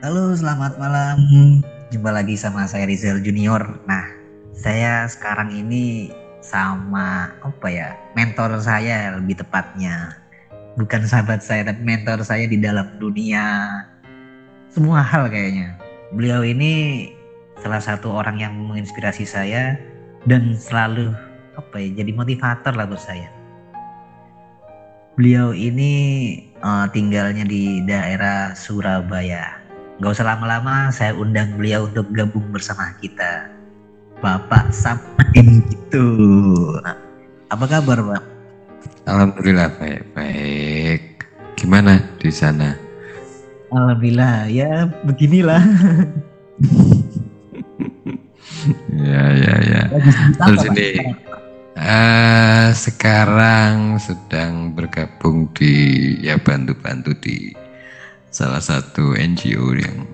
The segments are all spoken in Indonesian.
Halo, selamat malam. Jumpa lagi sama saya Rizal Junior. Nah, saya sekarang ini sama apa ya? Mentor saya lebih tepatnya. Bukan sahabat saya, tapi mentor saya di dalam dunia semua hal kayaknya. Beliau ini salah satu orang yang menginspirasi saya dan selalu apa ya? Jadi motivator lah buat saya. Beliau ini uh, tinggalnya di daerah Surabaya. Gak usah lama-lama, saya undang beliau untuk gabung bersama kita. Bapak Samadin gitu. Apa kabar, Pak? Alhamdulillah baik-baik. Gimana di sana? Alhamdulillah, ya beginilah. ya, ya, ya. Terus ini uh, sekarang sedang bergabung di ya bantu-bantu di salah satu NGO yang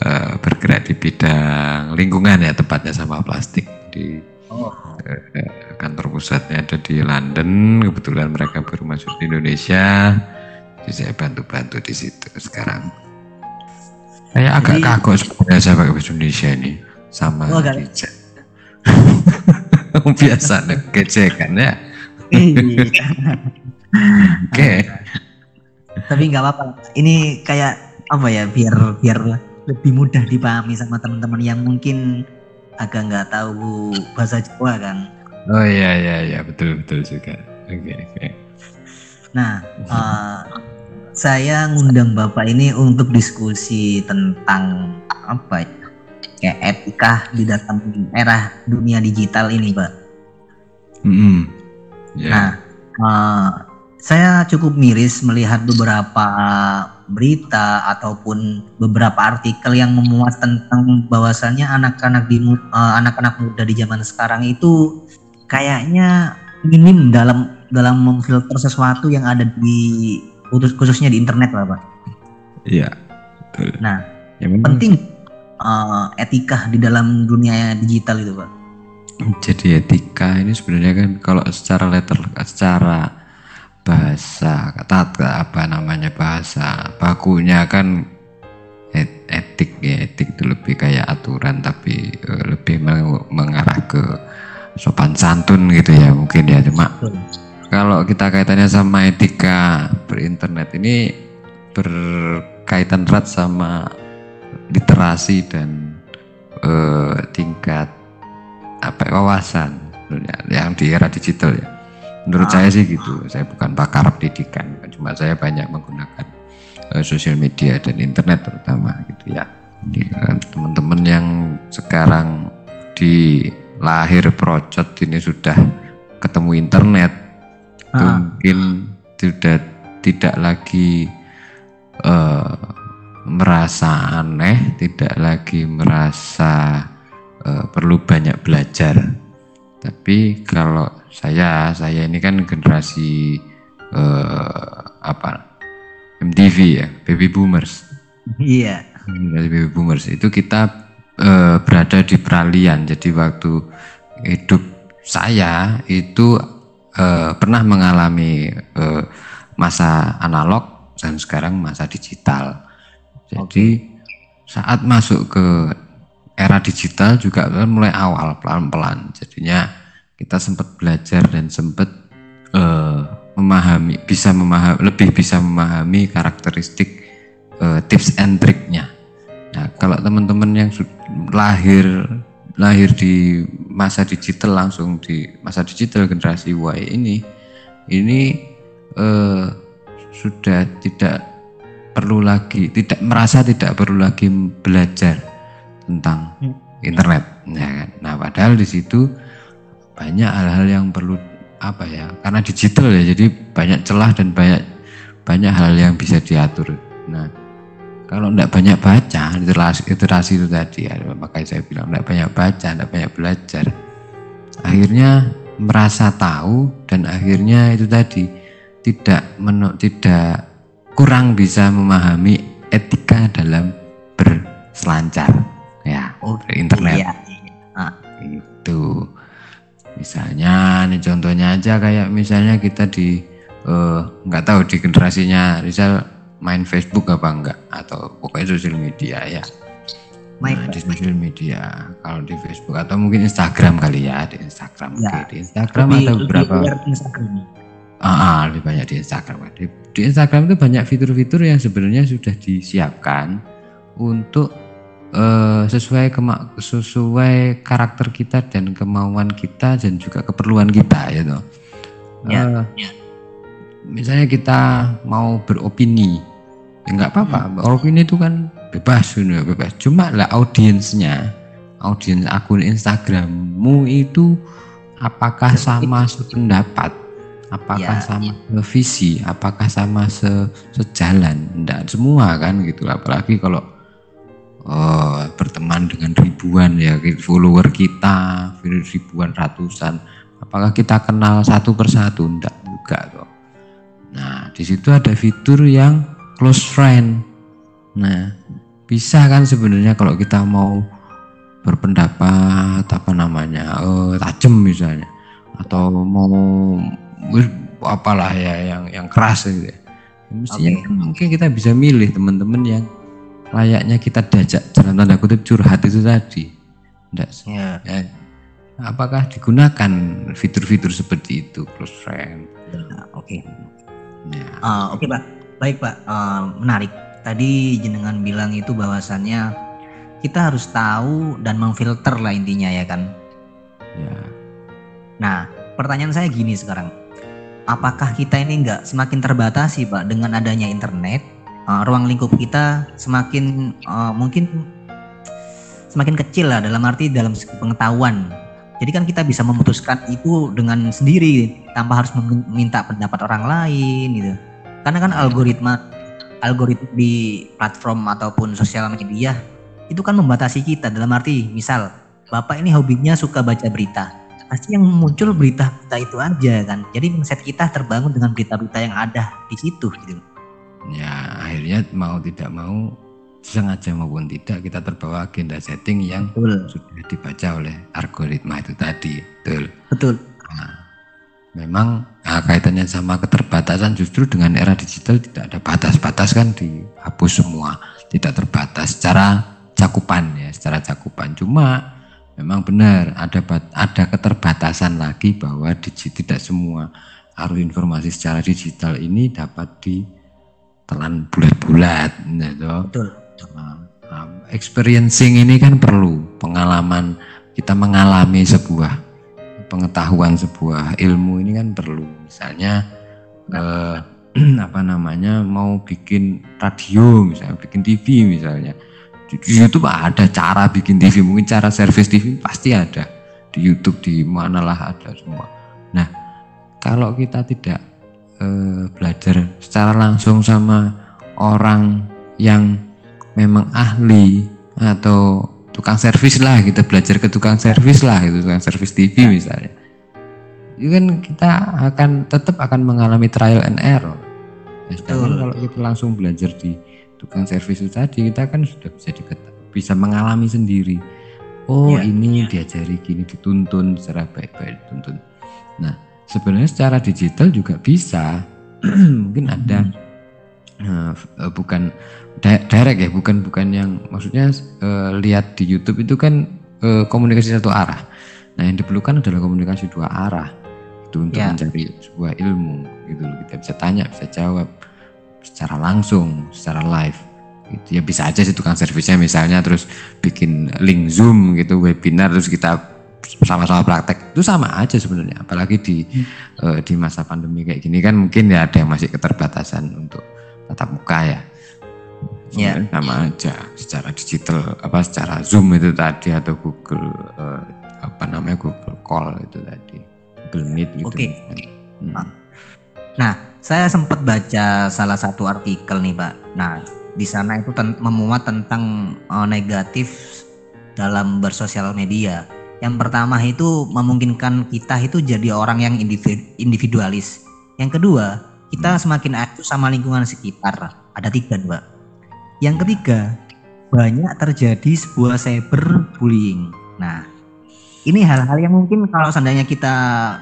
uh, bergerak di bidang lingkungan ya tepatnya sama plastik di oh. uh, kantor pusatnya ada di London. Kebetulan mereka baru masuk di Indonesia. Jadi saya bantu-bantu di situ sekarang. Saya agak jadi, kagok sebenarnya saya pakai bahasa Indonesia ini sama oh, biasa ngecekan ya? Iya. oke. okay tapi nggak apa-apa ini kayak apa ya biar biar lebih mudah dipahami sama teman-teman yang mungkin agak nggak tahu bahasa Jawa kan oh iya iya iya betul betul juga oke okay, oke okay. nah uh, saya ngundang bapak ini untuk diskusi tentang apa ya kayak etika di dalam era dunia digital ini pak mm -hmm. yeah. nah uh, saya cukup miris melihat beberapa berita ataupun beberapa artikel yang memuat tentang bahwasannya anak-anak di uh, anak-anak muda di zaman sekarang itu kayaknya minim dalam dalam memfilter sesuatu yang ada di khususnya di internet lah pak. Iya. Nah, ya, penting uh, etika di dalam dunia digital itu pak. Jadi etika ini sebenarnya kan kalau secara letter secara bahasa kata apa namanya bahasa bakunya kan etik ya etik itu lebih kayak aturan tapi uh, lebih mengarah ke sopan santun gitu ya mungkin ya cuma kalau kita kaitannya sama etika berinternet ini berkaitan erat sama literasi dan uh, tingkat apa wawasan yang di era digital ya Menurut ah. saya sih gitu. Saya bukan pakar pendidikan, cuma saya banyak menggunakan uh, sosial media dan internet terutama gitu ya. Teman-teman yang sekarang di lahir procot ini sudah ketemu internet, ah. mungkin sudah tidak lagi uh, merasa aneh, tidak lagi merasa uh, perlu banyak belajar. Tapi kalau saya saya ini kan generasi uh, apa? MTV ya baby boomers. Iya. Generasi baby boomers. Itu kita uh, berada di peralihan. Jadi waktu hidup saya itu uh, pernah mengalami uh, masa analog dan sekarang masa digital. Jadi okay. saat masuk ke era digital juga kan mulai awal pelan-pelan. Jadinya kita sempat belajar dan sempat uh, memahami bisa memahami lebih bisa memahami karakteristik uh, tips and triknya. Nah, kalau teman-teman yang lahir lahir di masa digital langsung di masa digital generasi Y ini ini uh, sudah tidak perlu lagi tidak merasa tidak perlu lagi belajar tentang hmm. internet ya kan? Nah, padahal di situ banyak hal-hal yang perlu apa ya karena digital ya jadi banyak celah dan banyak banyak hal yang bisa diatur. Nah kalau tidak banyak baca literasi, literasi itu tadi ya makanya saya bilang tidak banyak baca tidak banyak belajar akhirnya merasa tahu dan akhirnya itu tadi tidak menuk tidak kurang bisa memahami etika dalam berselancar. Ya oh, internet. iya. Misalnya, nih contohnya aja kayak misalnya kita di eh, nggak uh, tahu di generasinya Rizal main Facebook apa enggak atau pokoknya sosial media ya Main, Nah, di sosial media kalau di Facebook atau mungkin Instagram kali ya di Instagram Ya. Oke, di Instagram Lebih- beberapa aware Instagram. Ah, ah, lebih banyak di Instagram. Di, di Instagram itu banyak fitur-fitur yang sebenarnya sudah disiapkan untuk eh, sesuai kema- sesuai karakter kita dan kemauan kita dan juga keperluan kita, ya toh. Ya, Eh, Misalnya kita mau beropini, ya nggak apa-apa. Beropini itu kan bebas, gitu, bebas. Cuma lah audiensnya, audiens akun Instagrammu itu apakah sama sependapat? Apakah Ya. sama visi? Apakah sama se sejalan? Enggak semua kan gitu. Apalagi kalau oh, berteman dengan ribuan ya follower kita, ribuan ratusan. Apakah kita kenal satu persatu? Enggak juga kok. Nah, di situ ada fitur yang close friend. Nah, bisa kan sebenarnya kalau kita mau berpendapat apa namanya eh tajam misalnya atau mau apalah ya yang yang keras gitu ya. Mestinya Oke. kan mungkin kita bisa milih teman-teman yang layaknya kita diajak dalam tanda kutip curhat itu tadi. Enggak Ya. ya. Apakah digunakan fitur-fitur seperti itu close friend? Ya, Oke. Ya. Ah, Oke Pak, baik Pak, Ah, menarik. Tadi jenengan bilang itu bahwasannya kita harus tahu dan memfilter lah intinya ya kan. Ya. Nah, pertanyaan saya gini sekarang, apakah kita ini nggak semakin terbatasi Pak dengan adanya internet? Ah, ruang lingkup kita semakin ah, mungkin semakin kecil lah dalam arti dalam pengetahuan. Jadi kan kita bisa memutuskan itu dengan sendiri tanpa harus meminta pendapat orang lain gitu. Karena kan algoritma algoritma di platform ataupun sosial media itu kan membatasi kita dalam arti misal Bapak ini hobinya suka baca berita. Pasti yang muncul berita-berita itu aja kan. Jadi mindset kita terbangun dengan berita-berita yang ada di situ gitu. Ya akhirnya mau tidak mau sengaja maupun tidak kita terbawa agenda setting yang Betul. sudah dibaca oleh algoritma itu tadi betul Betul. Nah, memang nah, kaitannya sama keterbatasan justru dengan era digital tidak ada batas-batas kan dihapus semua tidak terbatas secara cakupan ya secara cakupan cuma memang benar ada ada keterbatasan lagi bahwa digi- tidak semua arus informasi secara digital ini dapat ditelan bulat-bulat gitu. Betul. Nah, experiencing ini kan perlu pengalaman. Kita mengalami sebuah pengetahuan sebuah ilmu ini kan perlu. Misalnya eh, apa namanya mau bikin radio misalnya bikin TV misalnya. Di, di YouTube ada cara bikin TV mungkin cara service TV pasti ada. Di YouTube di manalah ada semua. Nah kalau kita tidak eh, belajar secara langsung sama orang yang memang ahli atau tukang servis lah kita belajar ke tukang servis lah itu tukang servis TV misalnya. Itu kan kita akan tetap akan mengalami trial and error. Ya, sedangkan Betul. kalau kita langsung belajar di tukang servis itu tadi kita kan sudah bisa diket- bisa mengalami sendiri. Oh Iya. ini diajari gini dituntun secara baik-baik dituntun. Nah sebenarnya secara digital juga bisa. Mungkin ada. Eh, bukan di- direct ya bukan bukan yang maksudnya eh, lihat di YouTube itu kan eh, komunikasi satu arah. Nah yang diperlukan adalah komunikasi dua arah. Itu untuk Ya. mencari sebuah ilmu gitu loh. Kita bisa tanya bisa jawab secara langsung secara live. Gitu ya bisa aja sih tukang servisnya misalnya terus bikin link zoom gitu webinar terus kita sama-sama praktek itu sama aja sebenarnya apalagi di eh, di masa pandemi kayak gini kan mungkin ya ada yang masih keterbatasan untuk tatap muka ya Ya. Sebenarnya sama aja secara digital apa secara zoom itu tadi atau Google eh, apa namanya Google Call itu tadi Google Meet gitu Oke. Hmm. Pak. Nah, saya sempat baca salah satu artikel nih, Pak. Nah, di sana itu ten- memuat tentang eh, negatif dalam bersosial media. Yang pertama itu memungkinkan kita itu jadi orang yang individu- individualis. Yang kedua, kita semakin aktif sama lingkungan sekitar. Ada tiga, Mbak. Yang ketiga, banyak terjadi sebuah cyberbullying. Nah, ini hal-hal yang mungkin kalau seandainya kita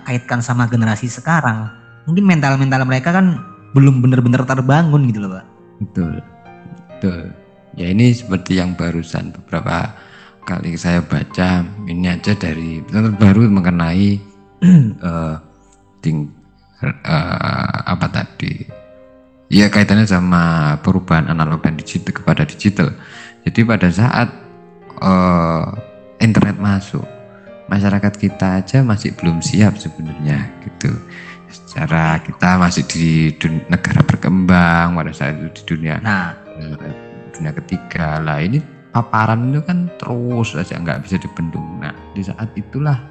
kaitkan sama generasi sekarang, mungkin mental-mental mereka kan belum benar-benar terbangun gitu loh, Pak. betul betul ya ini seperti yang barusan beberapa kali saya baca ini aja dari baru mengenai uh, ting, uh, apa tadi? Ya kaitannya sama perubahan analog dan digital kepada digital. Jadi pada saat uh, internet masuk masyarakat kita aja masih belum siap sebenarnya gitu. Secara kita masih di negara berkembang pada saat itu di dunia nah. dunia ketiga. Lah ini paparan itu kan terus aja nggak bisa dibendung. Nah di saat itulah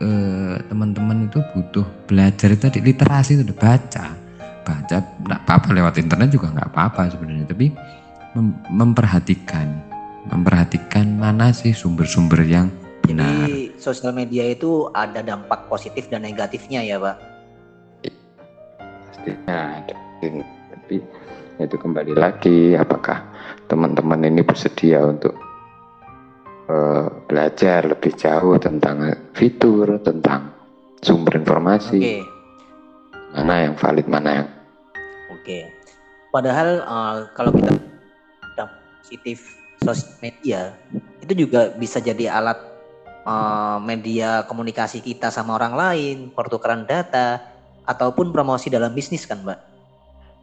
eh, teman-teman itu butuh belajar itu tadi literasi itu baca, baca nggak apa-apa lewat internet juga nggak apa-apa sebenarnya, tapi mem memperhatikan, memperhatikan mana sih sumber-sumber yang benar. Jadi sosial media itu ada dampak positif dan negatifnya ya pak? Pastinya, tapi itu kembali lagi apakah teman-teman ini bersedia untuk uh, belajar lebih jauh tentang fitur, tentang sumber informasi, okay. mana yang valid, mana yang Oke. Okay. Padahal uh, kalau kita positif sosial media itu juga bisa jadi alat uh, media komunikasi kita sama orang lain, pertukaran data ataupun promosi dalam bisnis kan, Mbak?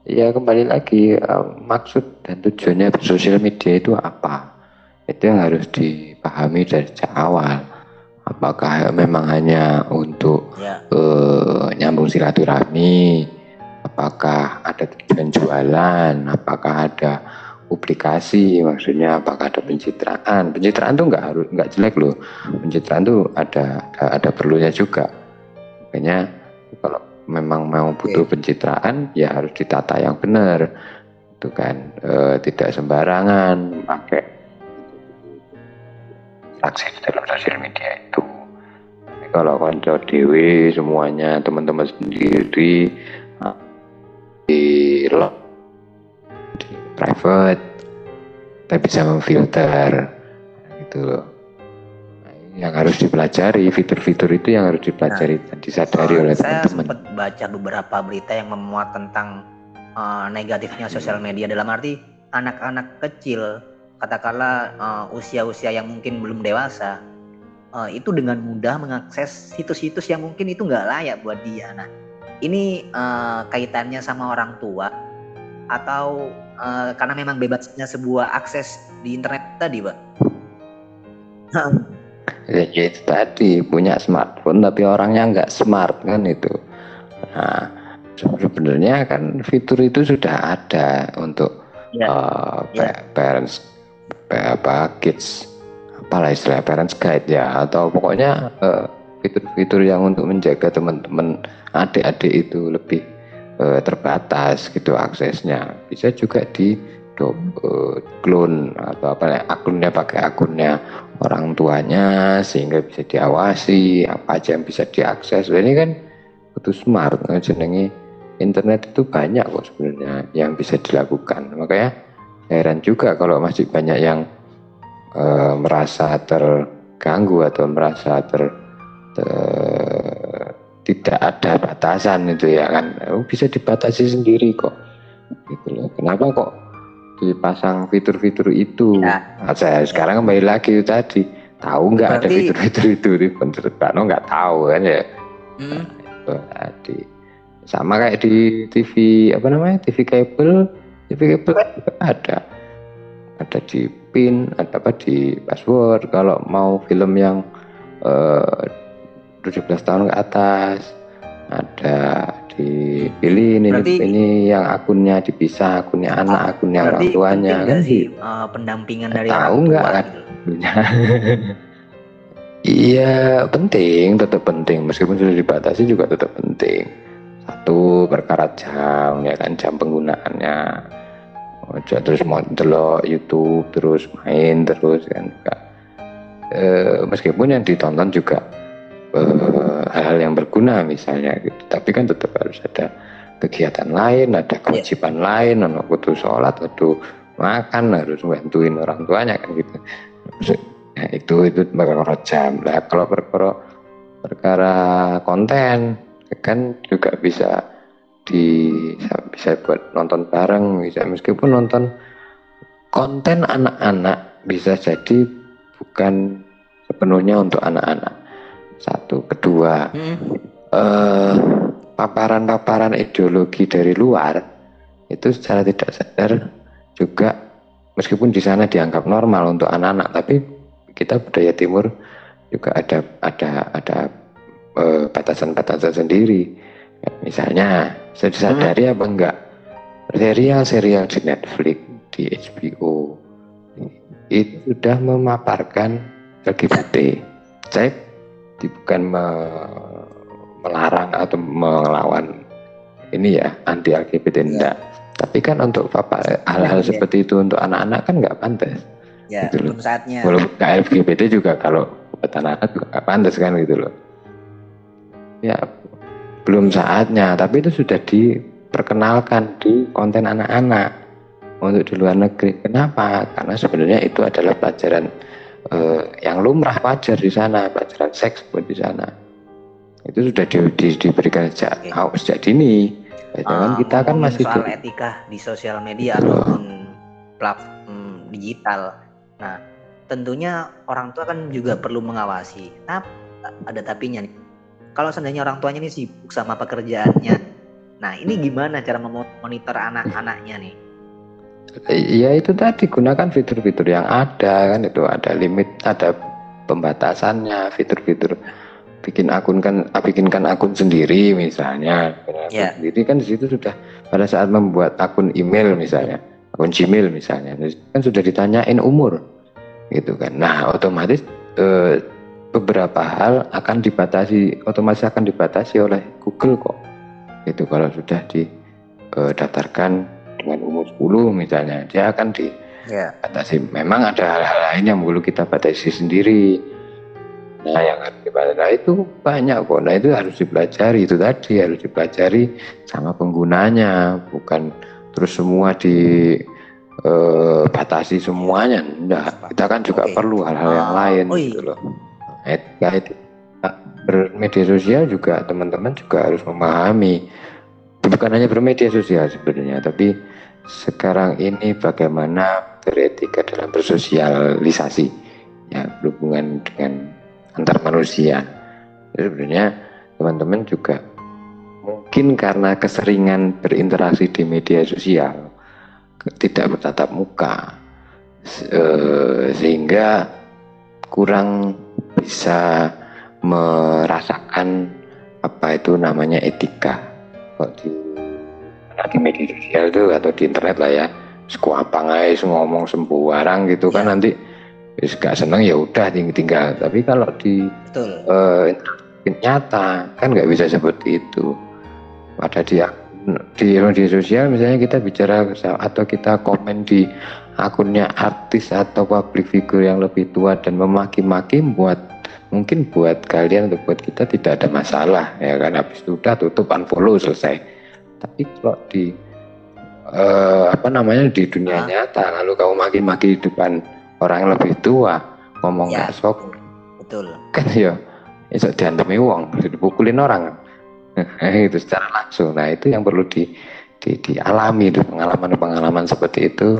Ya kembali lagi uh, maksud dan tujuannya bersosial media itu apa? Itu yang harus dipahami dari awal. Apakah memang hanya untuk ya. uh, nyambung silaturahmi? Apakah ada tujuan jualan? Apakah ada publikasi? Maksudnya apakah ada pencitraan? Pencitraan tuh nggak harus nggak jelek loh. Pencitraan tuh ada ada, ada perlunya juga. Makanya kalau memang mau butuh pencitraan ya harus ditata yang benar. Itu kan e, tidak sembarangan. Pakai akses dalam sosial media itu. Tapi kalau konco dewi semuanya teman-teman sendiri di lock di private kita bisa memfilter. Gitu loh yang harus dipelajari fitur-fitur itu yang harus dipelajari nah, dan disadari oleh teman-teman. Saya sempat baca beberapa berita yang memuat tentang uh, negatifnya sosial media dalam arti anak-anak kecil katakanlah uh, usia-usia yang mungkin belum dewasa uh, itu dengan mudah mengakses situs-situs yang mungkin itu nggak layak buat dia. Nah ini uh, kaitannya sama orang tua atau uh, karena memang bebasnya sebuah akses di internet tadi, Pak? Ya, ya itu tadi punya smartphone tapi orangnya nggak smart kan itu nah sebenarnya kan fitur itu sudah ada untuk ya. uh, ya. parents apa kids apalah istilah parents guide ya atau pokoknya fitur fitur-fitur yang untuk menjaga teman-teman adik-adik itu lebih uh, terbatas gitu aksesnya bisa juga di uh, clone atau apa ya akunnya pakai akunnya orang tuanya sehingga bisa diawasi apa aja yang bisa diakses. Ini kan butuh smart nah, jenenge internet itu banyak kok sebenarnya yang bisa dilakukan. Makanya heran juga kalau masih banyak yang uh, merasa terganggu atau merasa ter, ter tidak ada batasan itu ya kan. Oh, bisa dibatasi sendiri kok. Gitu loh. Kenapa kok dipasang fitur-fitur itu. Ya. Nah, saya sekarang kembali lagi tadi tahu nggak ada fitur-fitur itu di menurut Pak No nggak tahu kan ya. Hmm. Nah, sama kayak di TV apa namanya TV kabel TV kabel ada ada di pin ada apa di password kalau mau film yang uh, eh, 17 tahun ke atas ada dipilih ini berarti, ini yang akunnya dipisah akunnya anak akunnya orang tuanya kan sih uh, pendampingan dari tahu nggak kan iya penting tetap penting. Meskipun sudah dibatasi juga tetap penting. Satu perkara jam ya kan jam penggunaannya. Ojo terus mau delok YouTube terus main terus kan e, meskipun yang ditonton juga Eh, hal-hal yang berguna misalnya gitu. Tapi kan tetap harus ada kegiatan lain, ada iya. kewajiban yeah. lain, ono kudu sholat, kudu makan, harus bantuin orang tuanya kan gitu. Nah, itu itu perkara jam lah. Kalau perkara perkara konten kan juga bisa di bisa buat nonton bareng bisa meskipun nonton konten anak-anak bisa jadi bukan sepenuhnya untuk anak-anak satu kedua hmm. eh, paparan-paparan ideologi dari luar itu secara tidak sadar juga meskipun di sana dianggap normal untuk anak-anak tapi kita budaya timur juga ada ada ada eh, batasan-batasan uh, sendiri misalnya saya disadari hmm. apa enggak serial-serial di Netflix di HBO itu sudah memaparkan LGBT saya bukan me, melarang atau melawan ini ya anti LGBT ya. enggak. Tapi kan untuk papa hal-hal ya. seperti itu untuk anak-anak kan nggak pantas. Ya gitu belum saatnya. Walaupun LGBT juga kalau buat anak-anak juga nggak pantas kan gitu loh. Ya belum saatnya. Tapi itu sudah diperkenalkan di konten anak-anak untuk di luar negeri. Kenapa? Karena sebenarnya itu adalah pelajaran uh, yang lumrah wajar di sana pelajaran seks buat di sana. Itu sudah di, di, diberikan sejak okay. sejak dini. Ya, uh, kita kan masih soal di, etika di sosial media ataupun platform digital. Nah tentunya orang tua kan juga perlu mengawasi. Nah ada tapinya nih. Kalau seandainya orang tuanya ini sibuk sama pekerjaannya nah ini gimana cara memonitor anak-anaknya nih Ya itu tadi gunakan fitur-fitur yang ada kan itu ada limit, ada pembatasannya, fitur-fitur bikin akun kan bikinkan akun sendiri misalnya. Yeah. Sendiri kan di situ sudah pada saat membuat akun email misalnya, akun Gmail misalnya, kan sudah ditanyain umur gitu kan. Nah, otomatis eh, beberapa hal akan dibatasi otomatis akan dibatasi oleh Google kok itu kalau sudah didaftarkan eh, dengan umur 10 misalnya dia akan dibatasi yeah. memang ada hal-hal lain yang perlu kita batasi sendiri. Nah yang harus dibatasi nah, itu banyak kok. Nah itu harus dipelajari. Itu tadi harus dipelajari sama penggunanya bukan terus semua di uh, batasi semuanya. Enggak. Kita kan juga okay. perlu hal-hal yang ah, lain oh, iya. gitu loh. Etika itu bermedia sosial juga teman-teman juga harus memahami. Bukan hanya bermedia sosial sebenarnya tapi sekarang ini bagaimana beretika dalam bersosialisasi? Ya berhubungan dengan antar manusia. Jadi sebenarnya teman-teman juga mungkin karena keseringan berinteraksi di media sosial tidak bertatap muka sehingga kurang bisa merasakan apa itu namanya etika. Kok di di media sosial itu atau di internet lah ya. Apa guys ngomong sembarang gitu kan ya. nanti. Wis gak seneng ya udah tinggal. Tapi kalau di uh, nyata kan nggak bisa seperti itu. Pada dia di media sosial misalnya kita bicara atau kita komen di akunnya artis atau public figure yang lebih tua dan memaki-maki buat mungkin buat kalian atau buat kita tidak ada masalah ya kan. Habis itu udah tutup unfollow selesai tapi kalau di uh, apa namanya di dunia ah. nyata lalu kamu maki-maki di depan orang yang lebih tua ngomong ya. sok betul kan ya itu diantemi uang dipukulin orang itu secara langsung nah itu yang perlu di, di dialami itu pengalaman-pengalaman seperti itu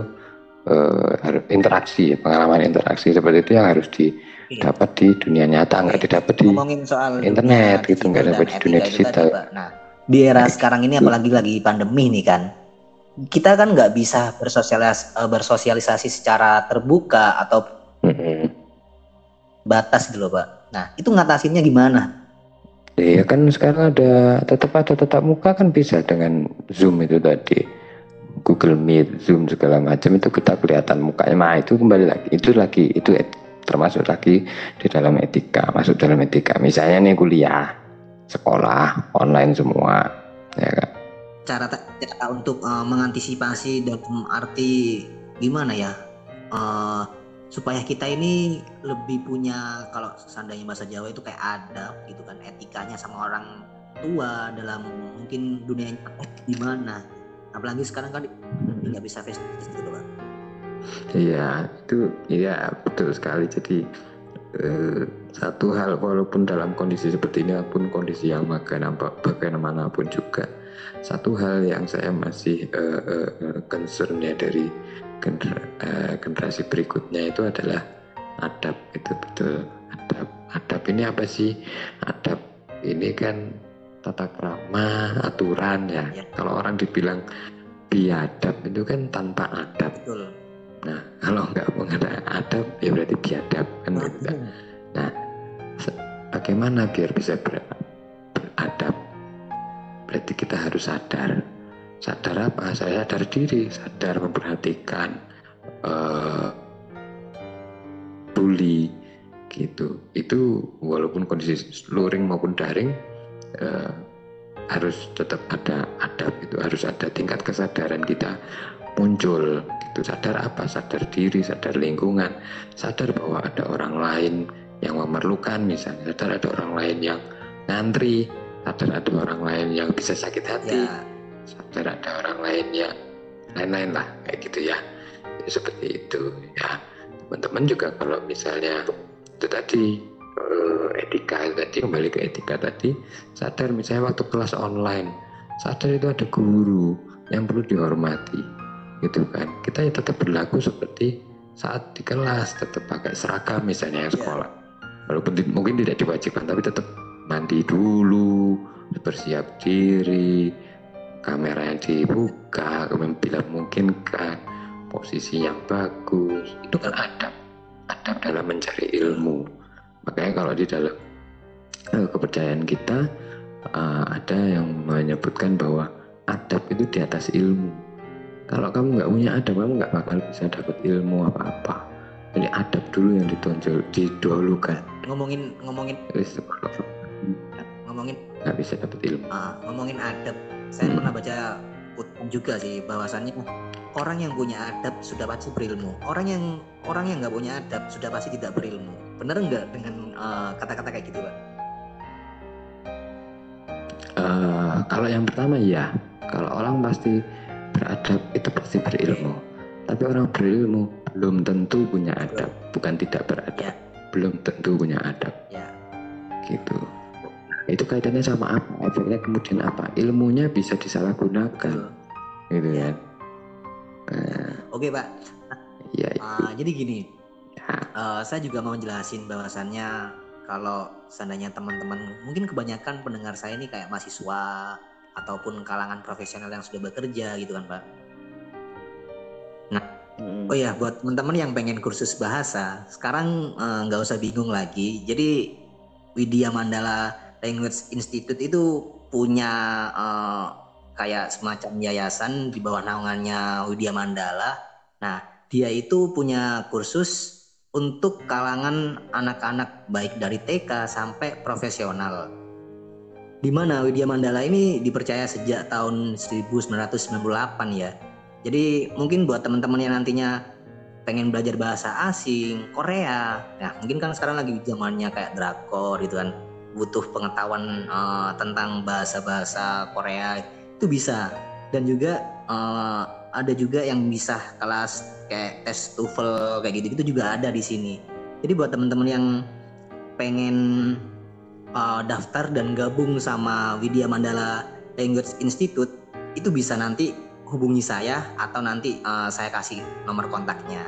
uh, interaksi pengalaman interaksi seperti itu yang harus didapat iya. di dunia nyata nggak didapat di soal internet gitu nggak dapat di dunia digital nah di era sekarang ini apalagi lagi pandemi nih kan kita kan nggak bisa bersosialis eh, bersosialisasi secara terbuka atau mm-hmm. batas gitu loh pak nah itu ngatasinnya gimana Iya kan sekarang ada tetap ada tetap muka kan bisa dengan zoom itu tadi Google Meet, Zoom segala macam itu kita kelihatan mukanya. Nah itu kembali lagi, itu lagi itu termasuk lagi di dalam etika, masuk dalam etika. Misalnya nih kuliah, sekolah, online semua, ya kan. Cara, cara untuk uh, mengantisipasi dalam arti gimana ya, uh, supaya kita ini lebih punya kalau seandainya bahasa Jawa itu kayak adab gitu kan, etikanya sama orang tua dalam mungkin dunia gimana. Apalagi sekarang kan nggak bisa face to face gitu pak. Iya itu iya betul sekali. Jadi eh, satu hal walaupun dalam kondisi seperti ini pun kondisi yang bagaimanapun juga satu hal yang saya masih uh, uh, concern ya dari gener uh, generasi berikutnya itu adalah adab. Itu betul adab. Adab ini apa sih? Adab ini kan tata krama aturan ya, ya. kalau orang dibilang biadab itu kan tanpa adab. Betul nah kalau nggak mengenai adab ya berarti biadab kan gitu nah bagaimana biar bisa ber, beradab? Berarti kita harus sadar. Sadar apa? Saya sadar diri sadar memperhatikan uh, bully gitu. Itu walaupun kondisi luring maupun daring uh, harus tetap ada adab itu harus ada tingkat kesadaran kita muncul gitu sadar apa? Sadar diri sadar lingkungan. Sadar bahwa ada orang lain yang memerlukan misalnya. Sadar ada orang lain yang ngantri. Sadar ada orang lain yang bisa sakit hati. Ya. sadar ada orang lain yang lain-lain lah kayak gitu ya. Jadi, seperti itu ya. Teman-teman juga kalau misalnya itu tadi uh, etika tadi kembali ke etika tadi sadar misalnya waktu kelas online sadar itu ada guru yang perlu dihormati gitu kan. Kita ya tetap berlaku seperti saat di kelas tetap pakai seragam misalnya yang ya. sekolah. Walaupun mungkin tidak diwajibkan tapi tetap mandi dulu bersiap diri kamera yang dibuka kemudian bila memungkinkan posisi yang bagus. Itu kan adab adab dalam mencari ilmu. Makanya kalau di dalam uh, kepercayaan kita uh, ada yang menyebutkan bahwa adab itu di atas ilmu kalau kamu nggak punya adab kamu nggak bakal bisa dapat ilmu apa-apa. Jadi adab dulu yang ditonjol didahulukan. Ngomongin ngomongin. Ngomongin. Nggak bisa dapat ilmu. Uh, ngomongin adab. Saya hmm. pernah baca kutub juga sih bahwasannya orang yang punya adab sudah pasti berilmu. Orang yang orang yang nggak punya adab sudah pasti tidak berilmu. Benar nggak dengan eh, kata-kata uh, kayak gitu pak? Uh, kalau yang pertama ya kalau orang pasti beradab itu pasti berilmu tapi orang berilmu belum tentu punya adab bukan tidak beradab ya. belum tentu punya adab ya. gitu itu kaitannya sama apa efeknya kemudian apa ilmunya bisa disalahgunakan Betul. gitu ya. kan nah. oke pak ya, uh, jadi gini ya. uh, saya juga mau jelasin bahwasannya kalau seandainya teman-teman mungkin kebanyakan pendengar saya ini kayak mahasiswa ataupun kalangan profesional yang sudah bekerja gitu kan pak Hmm. Oh ya, buat teman-teman yang pengen kursus bahasa, sekarang eh, nggak uh, usah bingung lagi. Jadi Widya Mandala Language Institute itu punya uh, kayak semacam yayasan di bawah naungannya Widya Mandala. Nah, dia itu punya kursus untuk kalangan anak-anak baik dari TK sampai profesional. Di mana Widya Mandala ini dipercaya sejak tahun 1998 ya jadi mungkin buat teman-teman yang nantinya pengen belajar bahasa asing, Korea, ya mungkin kan sekarang lagi zamannya kayak drakor gitu kan, butuh pengetahuan uh, tentang bahasa-bahasa Korea itu bisa. Dan juga uh, ada juga yang bisa kelas kayak tes TOEFL kayak gitu itu juga ada di sini. Jadi buat teman-teman yang pengen uh, daftar dan gabung sama Widya Mandala Language Institute itu bisa nanti hubungi saya atau nanti uh, saya kasih nomor kontaknya.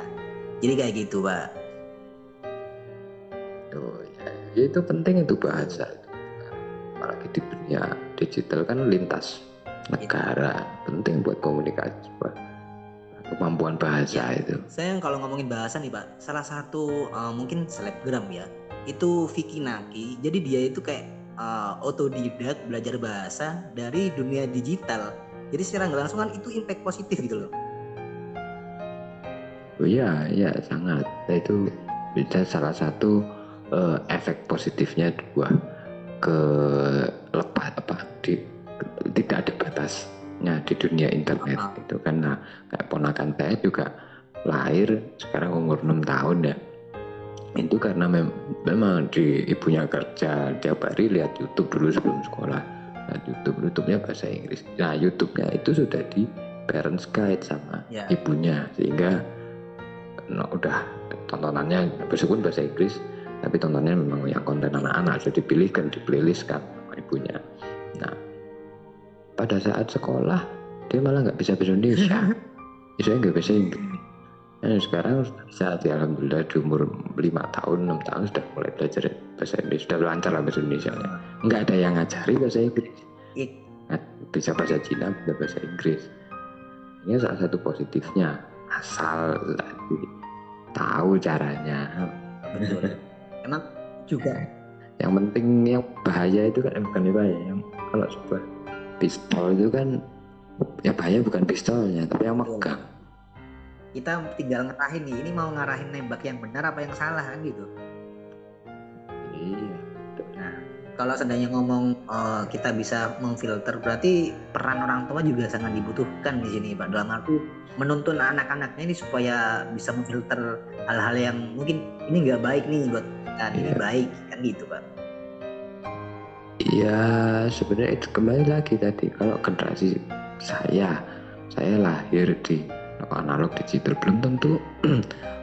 Jadi kayak gitu, Pak. Ya, ya itu penting itu bahasa. Apalagi di dunia digital kan lintas negara, ya. penting buat komunikasi, Pak. Kemampuan bahasa ya. itu. Saya kalau ngomongin bahasa nih, Pak, salah satu uh, mungkin selebgram ya. Itu Vicky Naki. Jadi dia itu kayak uh, otodidak belajar bahasa dari dunia digital. Jadi secara nggak langsung kan itu impact positif gitu loh. Oh iya iya sangat. Nah, itu bisa salah satu uh, efek positifnya dua ke lepas apa di tidak ada batasnya di dunia internet uh -huh. itu kan nah kayak ponakan saya juga lahir sekarang umur 6 tahun ya itu karena mem memang di ibunya kerja tiap hari lihat YouTube dulu sebelum sekolah. Nah, YouTube YouTube-nya bahasa Inggris. Nah YouTube-nya itu sudah di parents guide sama yeah. ibunya. Sehingga no, udah tontonannya meskipun bahasa Inggris tapi tontonannya memang yang konten anak-anak. Sudah dipilihkan di playlist kan ibunya. Nah pada saat sekolah dia malah nggak bisa bahasa Indonesia. Bisa nggak bisa Inggris Nah, sekarang saat ya alhamdulillah di umur lima tahun enam tahun sudah mulai belajar bahasa Inggris. Sudah lancar lah bahasa Indonesia. Ya. nggak ada yang ngajari bahasa Inggris. Nah, bisa bahasa Cina bisa bahasa Inggris. Ini salah satu positifnya. Asal tadi tahu caranya. Emang juga. Yang penting yang bahaya itu kan eh, bukan bahaya yang kalau sebuah pistol itu kan ya bahaya bukan pistolnya tapi yang megang kita tinggal ngarahin nih ini mau ngarahin nembak yang benar apa yang salah kan gitu. Iya. Nah kalau seandainya ngomong uh, kita bisa memfilter berarti peran orang tua juga sangat dibutuhkan di sini pak. Dalam arti menuntun anak-anaknya ini supaya bisa memfilter hal-hal yang mungkin ini nggak baik nih buat kan ini Iya. baik kan gitu pak. Iya sebenarnya itu kembali lagi tadi kalau generasi saya saya lahir di analog digital belum tentu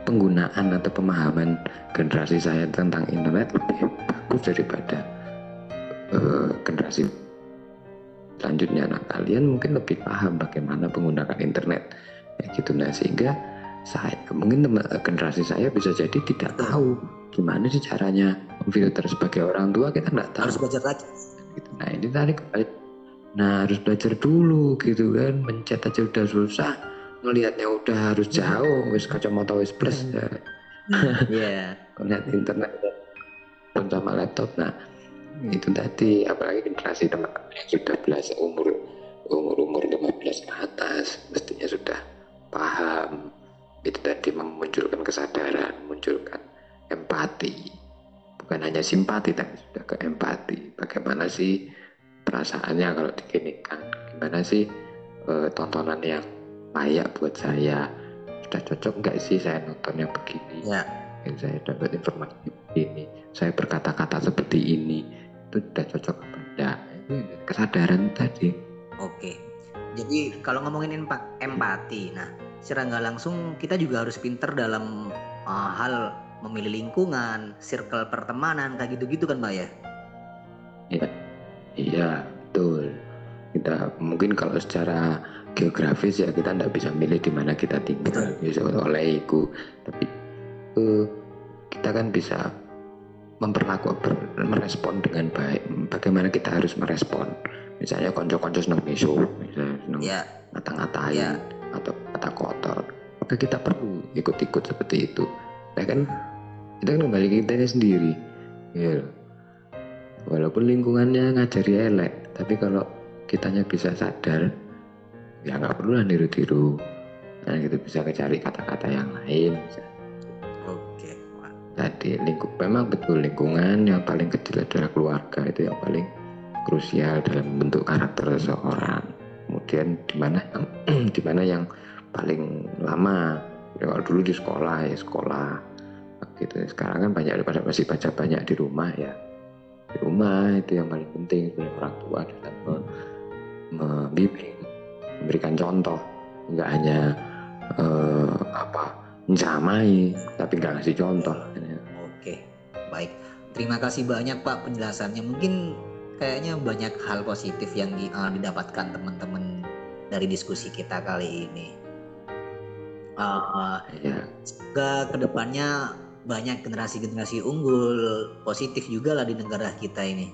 penggunaan atau pemahaman generasi saya tentang internet lebih bagus daripada eh, generasi selanjutnya nah kalian mungkin lebih paham bagaimana menggunakan internet ya gitu nah sehingga saya mungkin teman- generasi saya bisa jadi tidak tahu gimana sih caranya memfilter sebagai orang tua kita nggak tahu harus belajar lagi gitu. Nah ini tarik. Nah harus belajar dulu gitu kan. Mencet aja udah susah. Ngelihatnya udah harus jauh. Wis kacamata wis plus. Ya. Iya Ngeliat internet pun sama laptop. Nah itu tadi apalagi generasi teman-teman yang sudah belasan umur umur umur 15 ke atas mestinya sudah paham itu tadi memunculkan kesadaran memunculkan empati bukan hanya simpati tapi sudah ke empati bagaimana sih perasaannya kalau diginikan gimana sih eh, tontonan yang layak buat saya. Sudah cocok nggak sih saya nonton yang begini? Ya. Yang saya dapat informasi begini saya berkata-kata seperti ini itu sudah cocok apa enggak? Kesadaran tadi. Oke. Jadi kalau ngomongin empa- empati, nah secara nggak langsung kita juga harus pinter dalam uh, hal memilih lingkungan, circle pertemanan, kayak gitu-gitu kan, Mbak ya? iya betul. Kita mungkin kalau secara geografis ya kita tidak bisa milih di mana kita tinggal. Bisa oleh itu tapi eh, kita kan bisa memperlaku ber- merespon dengan baik. Bagaimana kita harus merespon? Misalnya konco-konco seneng miso misalnya seneng Ya, ngata-ngatain Ya. atau kata kotor. Maka kita perlu ikut-ikut seperti itu. Nah kan itu kan kembali ke kita sendiri. Ya. Walaupun lingkungannya ngajari elek tapi kalau kitanya bisa sadar ya nggak perlu lah niru-tiru. Nah gitu bisa cari kata-kata yang lain oke. Tadi lingkup memang betul lingkungan yang paling kecil adalah keluarga itu yang paling krusial dalam membentuk karakter seseorang. Kemudian di mana yang di mana yang paling lama? Ya, kalau dulu di sekolah ya sekolah. Gitu. Sekarang kan banyak daripada masih baca banyak di rumah ya. Di rumah itu yang paling penting sebenarnya orang tua dalam me- membimbing memberikan contoh nggak hanya eh, apa menjamai tapi nggak ngasih contoh Oke, baik. Terima kasih banyak Pak penjelasannya. Mungkin kayaknya banyak hal positif yang uh, didapatkan teman-teman dari diskusi kita kali ini. Uh, ya semoga ke depannya banyak generasi-generasi unggul positif juga lah di negara kita ini.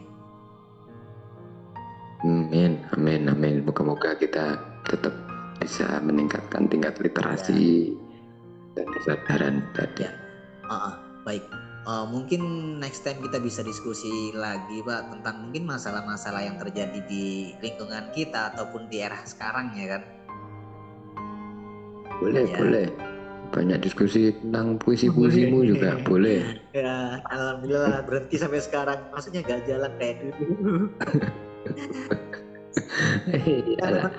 Amin, amin, amin. Moga-moga kita tetap bisa meningkatkan tingkat literasi dan kesadaran tadi. Ya. Ah, ah, baik. Uh, mungkin next time kita bisa diskusi lagi Pak tentang mungkin masalah-masalah yang terjadi di lingkungan kita ataupun di era sekarang ya kan. Boleh, Ya. boleh. Banyak diskusi tentang puisi-puisimu juga boleh. Ya, alhamdulillah berhenti sampai sekarang. Maksudnya gak jalan kayak dulu. Iyalah.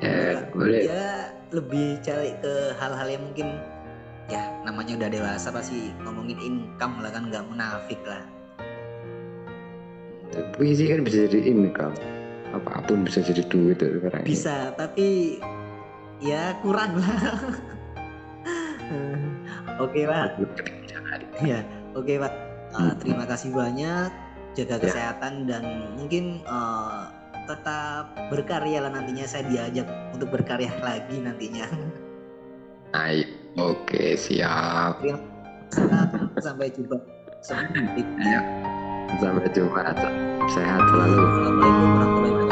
Ya, boleh. Ya lebih cari ke hal-hal yang mungkin ya namanya udah dewasa pasti ngomongin income lah kan nggak munafik lah. Puisi kan bisa jadi income. Apa pun bisa jadi duit itu sekarang. ini. Bisa, tapi ya kurang lah. Oke pak, ya oke pak. Uh, Hmm. terima kasih banyak. Jaga Ya. kesehatan dan mungkin uh, tetap berkarya lah nantinya saya diajak untuk berkarya lagi nantinya. Ayo, oke siap. Sampai jumpa. Sampai jumpa. Sehat selalu. Assalamualaikum warahmatullahi wabarakatuh.